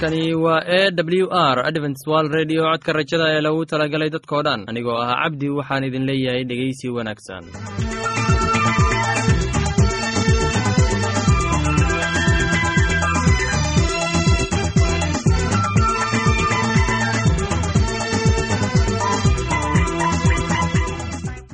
halkani waa e w r adventswal redio codka rajada ee lagu talagalay dadkoo dhan. Anigoo ah cabdi waxaan idin leeyahay dhegeysi wanaagsan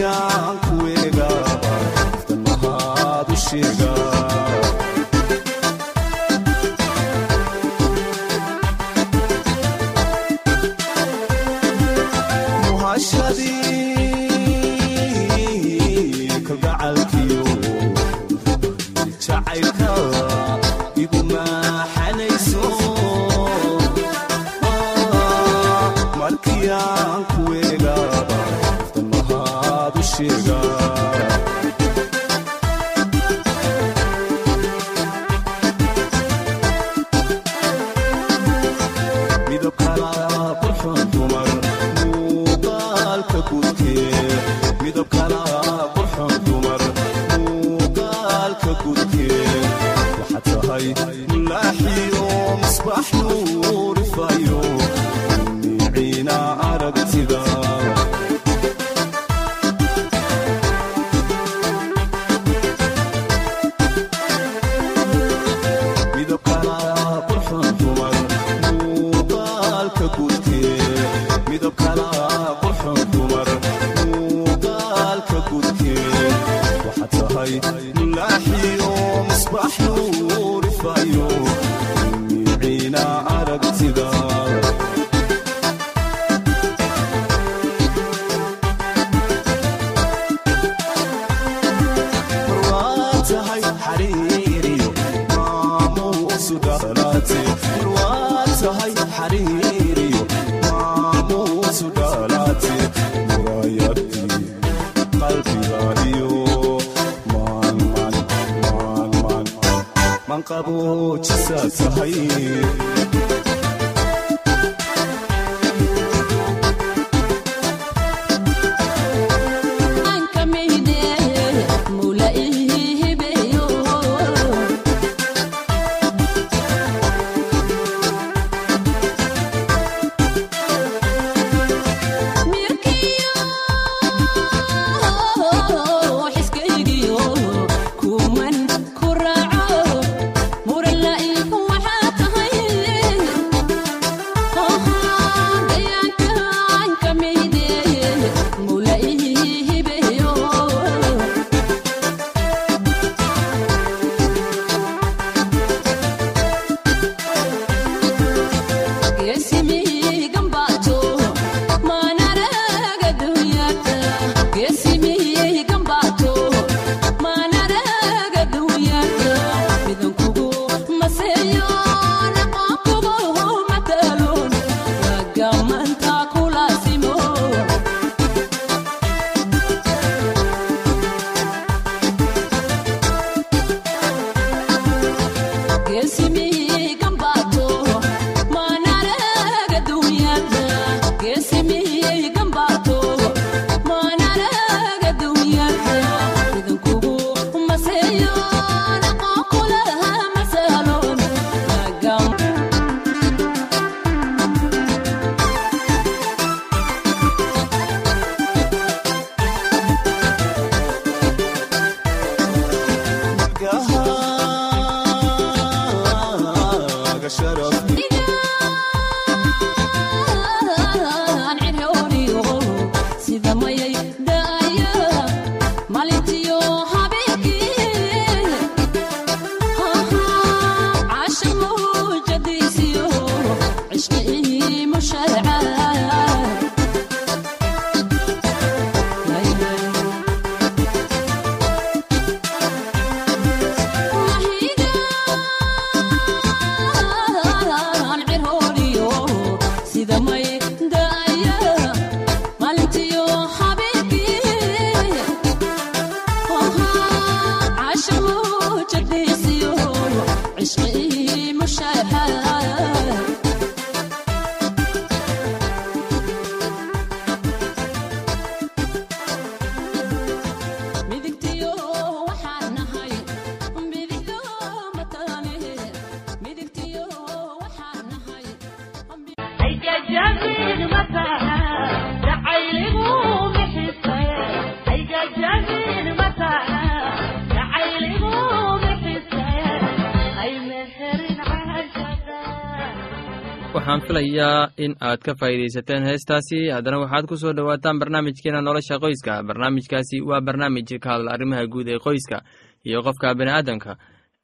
kuman ku waxaa tahay شرف waxaan filayaa in aad ka faa'iidaysateen heestaasi. Haddana waxaad ku soo dhowaataan barnaamijkeena nolosha qoyska. Barnaamijkaasi waa barnaamij ka hadla arrimaha guud ee qoyska iyo qofka bini'aadamka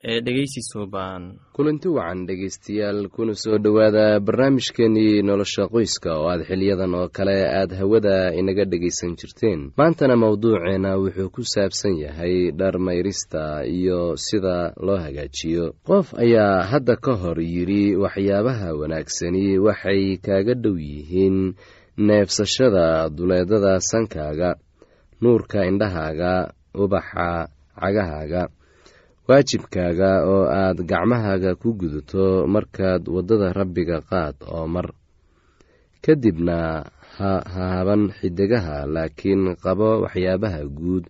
ee dhegeysi suuban kulanti wacan dhegeystayaal kuna soo dhowaada barnaamijkeenii nolosha qoyska oo aad xiliyadan oo kale aad hawada inaga dhegaysan jirteen. Maantana mowduuceena wuxuu ku saabsan yahay dhar mayrista iyo sida loo hagaajiyo. Qof ayaa hadda ka hor yidhi waxyaabaha wanaagsani waxay kaaga dhow yihiin neebsashada duleedada sankaaga nuurka indhahaaga ubaxa cagahaaga waajibkaaga oo aad gacmahaaga ku gudato markaad waddada rabbiga qaad oo mar. Kadibna ha haban xidigaha laakiin qabo waxyaabaha guud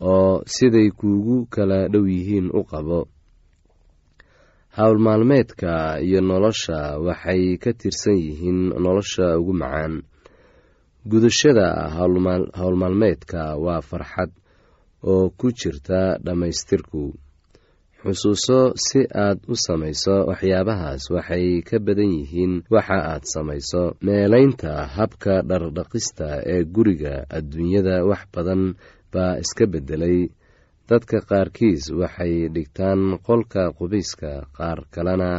oo siday kuugu kala dhow yihiin u qabo. Howlmaalmeedka iyo nolosha waxay ka tirsan yihiin nolosha ugu macaan. Gudashada howlmaalmeedka waa farxad oo ku jirta dhammaystirku xusuuso si aad u samayso waxyaabahaas waxay ka badan yihiin waxa aad samayso. Meelaynta habka dhardhaqista ee guriga adduunyada wax badan baa iska beddelay. Dadka qaarkiis waxay dhigtaan qolka qubayska qaar kalena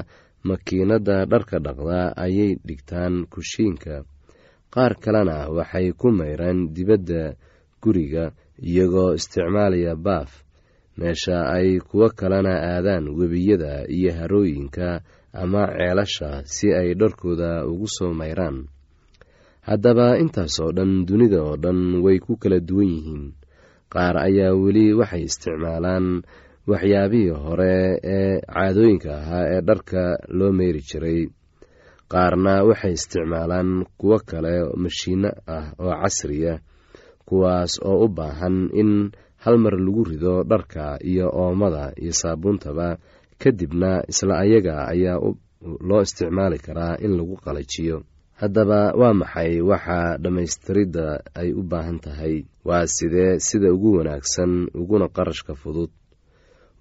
makiinadda dharka dhaqda ayay dhigtaan kushiinka. Qaar kalena waxay ku mayraan dibadda guriga iyagoo isticmaalaya baaf meesha ay kuwo kalena aadaan webiyada iyo harooyinka ama ceelasha si ay dharkooda ugu soo mayraan. Haddaba intaas oo dhan dunida oo dhan way ku kala duwan yihiin. Qaar ayaa weli waxay isticmaalaan waxyaabihii hore ee caadooyinka ahaa ee dharka loo meyri jiray. Qaarna waxay isticmaalaan kuwo kale mashiino ah oo casriya kuwaas oo u baahan in hal mar lagu rido dharka iyo oomada iyo saabuuntaba kadibna isla ayaga ayaa loo isticmaali karaa in lagu qalajiyo. Haddaba waa maxay waxa dhammaystiridda ay u baahan tahay? Waa sidee sida ugu wanaagsan uguna qarashka fudud?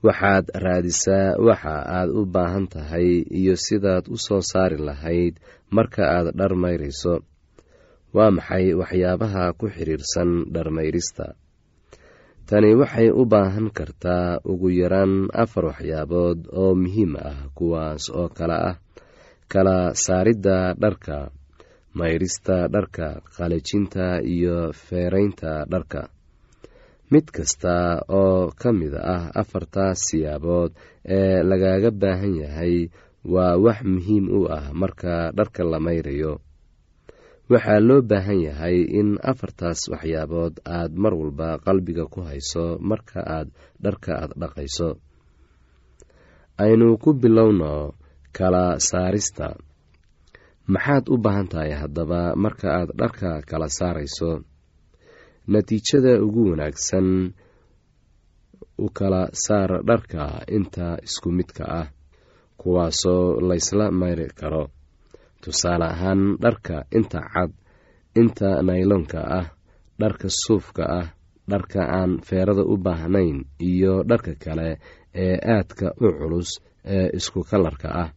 Waxaad raadisaa waxa aad u baahan tahay iyo sidaad u soo saari lahayd marka aad dhar mayrayso waa maxay waxyaabaha ku xidhiirsan dharmayrista tani waxay u baahan kartaa ugu yaraan afar waxyaabood oo muhiim ah kuwaas oo kale ah kala saaridda dharka mayrista dharka qalajinta iyo feeraynta dharka. Mid kasta oo ka mid ah afartaas siyaabood ee lagaaga baahan yahay waa wax muhiim u ah marka dharka la mayrayo waxaa loo baahan yahay in afartaas waxyaabood aad mar walba qalbiga ku hayso marka aad dharka aad dhaqayso. Aynu ku bilowno kala saarista. Maxaad u baahan tahay haddaba marka aad dharka kala saarayso? Natiijada ugu wanaagsan u kala saar dharka inta isku midka ah kuwaasoo laysla mayri karo tusaale ahaan dharka inta cad inta nayloonka ah dharka suufka ah dharka aan feerada u baahnayn iyo dharka kale ee aadka u culus ee isku kalarka ah.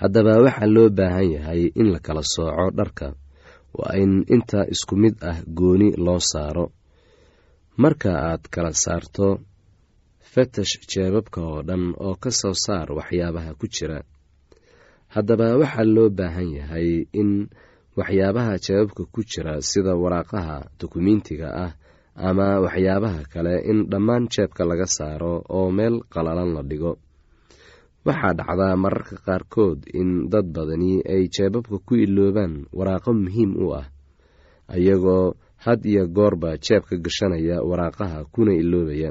Haddaba waxaa loo baahan yahay in la kala sooco dharka. Waa in inta isku mid ah gooni loo saaro. Marka aad kala saarto fatash jeebabka oo dhan oo ka soo saar waxyaabaha ku jira haddaba waxaa loo baahan yahay in waxyaabaha jawaabka ku jira sida waraaqaha dukumentiga ah ama waxyaabaha kale in dhammaan jeebka laga saaro oo meel qalalan la dhigo. Waxaa dhacdaa mararka qaarkood in dad badani ay jeebabka ku iloobaan waraaqo muhiim u ah iyagoo had iyo goorba jeebka gashanaya waraaqaha kuna iloobaya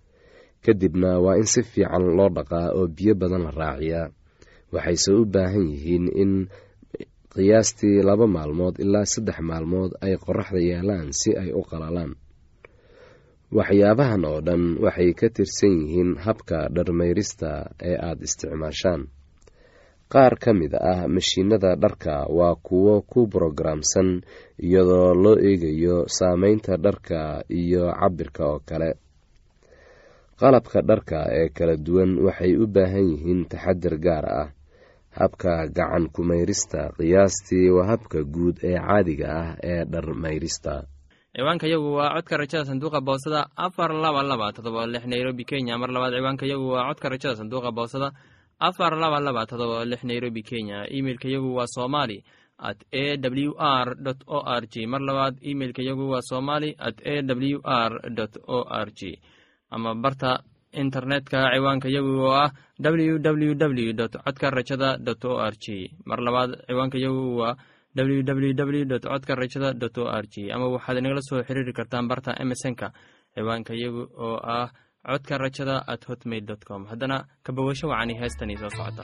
kadibna waa in si fiican loo dhaqaa oo biyo badan la raaciyaa. Waxayse u baahan yihiin in qiyaastii laba maalmood ilaa saddex maalmood ay qoraxda yaalaan si ay u qalalaan. Waxyaabahan oo dhan waxay ka tirsan yihiin habka dharmayrista ee aada isticmaashaan. Qaar ka mid ah mashiinada dharka waa kuwo ku brogaraamsan iyadoo loo eegayo saameynta dharka iyo cabirka oo kale qalabka dharka ee kala duwan waxay u baahan yihiin taxadir gaar ah. Habka gacan kumayrista qiyaastii waa habka guud ee caadiga ah ee dharmayrista. Ciwaanka yagu waa codka rajada sanduuqa boosada afar laba laba todoba lix nairobi kenya. Mar labaad ciwaanka yagu waa codka rajada sanduuqa boosada afar laba laba todoba lix nairobi kenya. Imeilka yagu waa somali at a w r o r g. Mar labaad imeilka yagu waa somali at a w r o r g ama barta internetka ciwaanka yagu oo ah w w w codka rajada dot o r g mar labaad ciwaanka yagu waa www dot codka rajada dot o r g ama waxaad inagala soo xiriiri kartaan barta emesonka ciwaanka yagu oo ah codka rajada at hotmail dot com. Haddana kabogasho wacani heestanii soo socota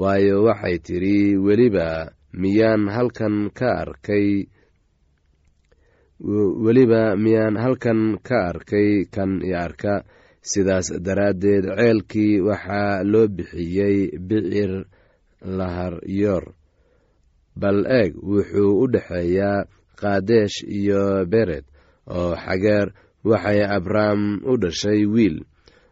waayo waxay tidhi weliba miyaan halkan ka arkay weliba miyaan halkan ka arkay kan i arka. Sidaas daraaddeed ceelkii waxaa loo bixiyey bicir laharyoor bal eeg wuxuu u dhexeeyaa kaadesh iyo bered oo xageer waxay abrahm u dhashay wiil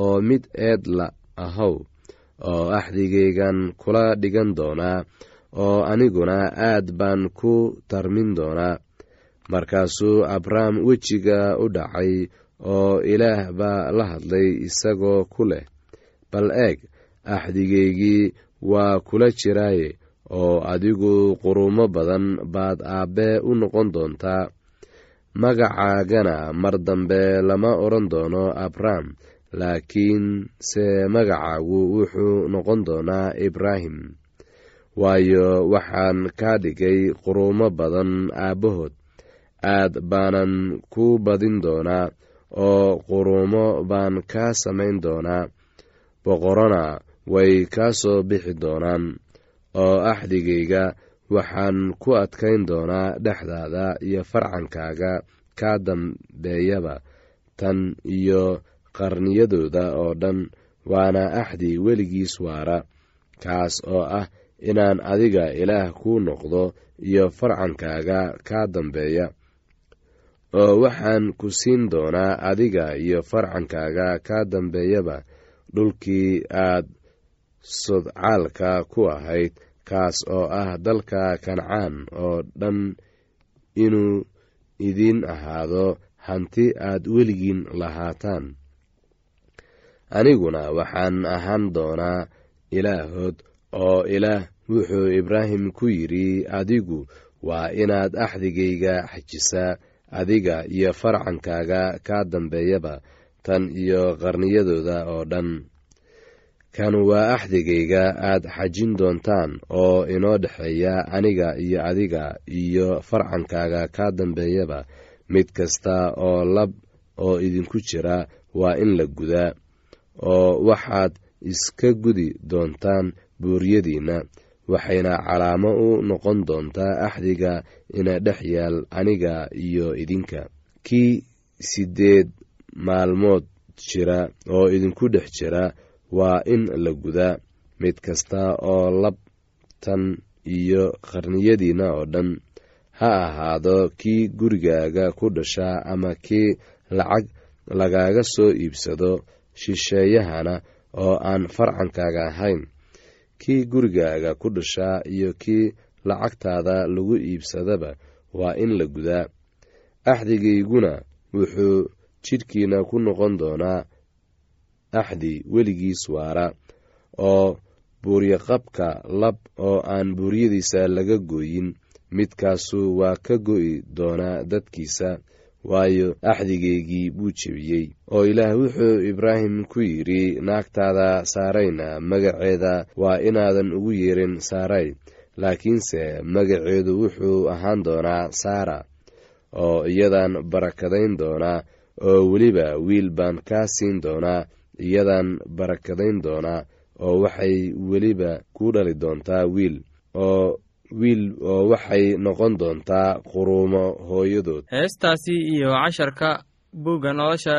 oo mid eed la ahow oo axdigaygan kula dhigan doonaa oo aniguna aad baan ku tarmin doonaa markaasuu abram wejiga u dhacay oo ilaah baa la hadlay isagoo ku leh bal eeg axdigaygii waa kula jiraaye oo adigu qurumo badan baad aabbe u noqon doontaa. Magacaagana mar dambe lama odhan doono abram laakiin se magacaagu wuxuu noqon doonaa ibraahim. Waayo waxaan kaa dhigay qurumo badan aabbahood. Aad baanan ku badin doonaa oo qurumo baan kaa samayn doonaa. Boqorona way kaa soo bixi doonaan. Oo axdigayga waxaan ku adkayn doonaa dhexdaada iyo farcankaaga kaa dambeeyaba tan iyo qarniyadooda oo dhan waana axdi weligiis waara. Kaas oo ah inaan adiga ilaah kuu noqdo iyo farcankaaga kaa dambeeya. Oo waxaan ku siin doonaa adiga iyo farcankaaga kaa dambeeyaba dhulkii aad sodcaalka ku ahayd. Kaas oo ah dalka kancaan oo dhan inuu idiin ahaado hanti aad weligiin lahaataan aniguna waxaan ahaan doonaa ilaahood oo ilaah wuxuu ibraahim ku yidhi adigu waa inaad axdigayga xajisaa adiga iyo farcankaaga kaa dambeeyaba tan iyo qarniyadooda oo dhan. Kan waa axdigayga aad xajin doontaan oo inoo dhexeeya aniga iyo adiga iyo farcankaaga kaa dambeeyaba mid kasta oo lab oo idinku jira waa in la gudaa oo waxaad iska gudi doontaan buuryadiinna waxayna calaamo u noqon doontaa axdiga ina dhex yaal aniga iyo idinka. Kii siddeed maalmood jira oo idinku dhex jira waa in la gudaa mid kasta oo labtan iyo qarniyadiinna oo dhan ha ahaado kii gurigaaga ku dhashaa ama kii lacag lagaaga soo iibsado shisheeyahana oo aan farcankaaga ahayn. Kii gurigaaga ku dhashaa iyo kii lacagtaada lagu iibsadaba waa in la gudaa. Axdigayguna wuxuu jidhkiina ku noqon doonaa axdi weligiis waara oo buuryaqabka lab oo aan buuryadiisa laga gooyin. Midkaasu waa ka go'i doonaa dadkiisa waayo axdigaygii buu jebiyey oo ilaah wuxuu ibraahim ku yidhi naagtaada saarayna magaceeda waa inaadan ugu yeerin saaray laakiinse magaceedu wuxuu ahaan doonaa saara oo iyadaan barakadayn doonaa oo weliba wiil baan kaa siin doonaa iyadaan barakadayn doonaa oo waxay weliba ku dhali doontaa wiil oo wiil oo waxay noqon doontaa quruumo hooyadood. Heestaasi iyo casharka buugga nolosha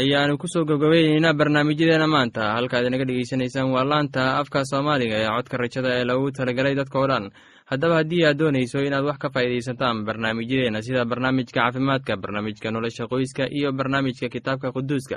ayaanu ku soo gabgabayneynaa barnaamijyadeena maanta. Halkaad inaga dhegeysanaysaan waa laanta afka soomaaliga ee codka rajada ee lagu talagalay dadka o dhan. Haddaba haddii aad doonayso inaad wax ka faa'iidaysataan barnaamijyadeena sida barnaamijka caafimaadka barnaamijka nolosha qoyska iyo barnaamijka kitaabka quduuska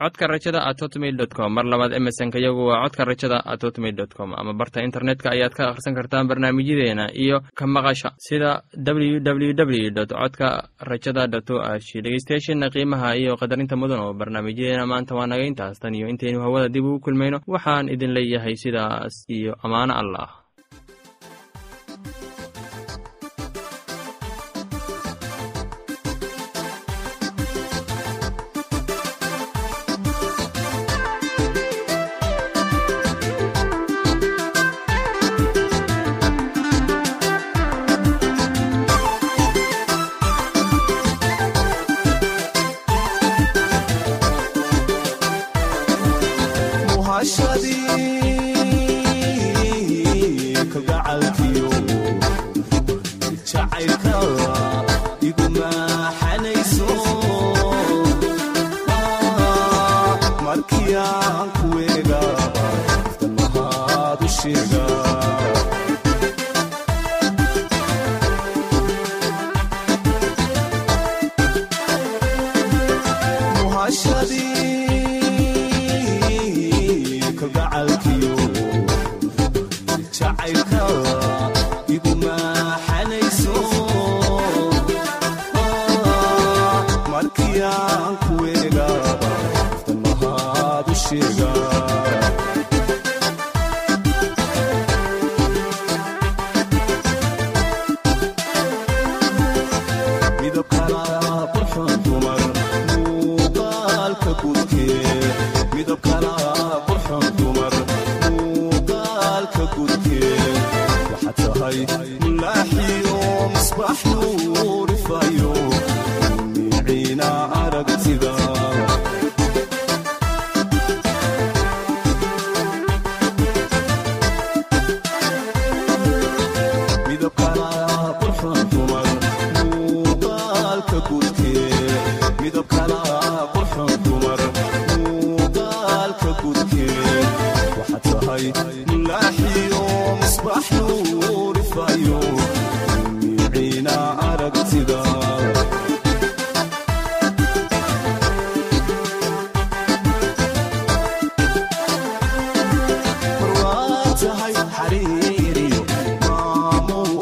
codka rajada at hotmail dot com. Mar labaad emesonka yagu waa codka rajada at hotmail dot com. Ama barta internetka ayaad ka akhrisan kartaan barnaamijyadeena iyo ka maqasha sida w w w dot codka rajada dot o r g dhegeystayaasheena qiimaha iyo qadarinta mudan oo barnaamijyadeena maanta waa naga intaas. Tan iyo intaynu hawada dib ugu kulmayno waxaan idin leeyahay sidaas iyo ammaano allah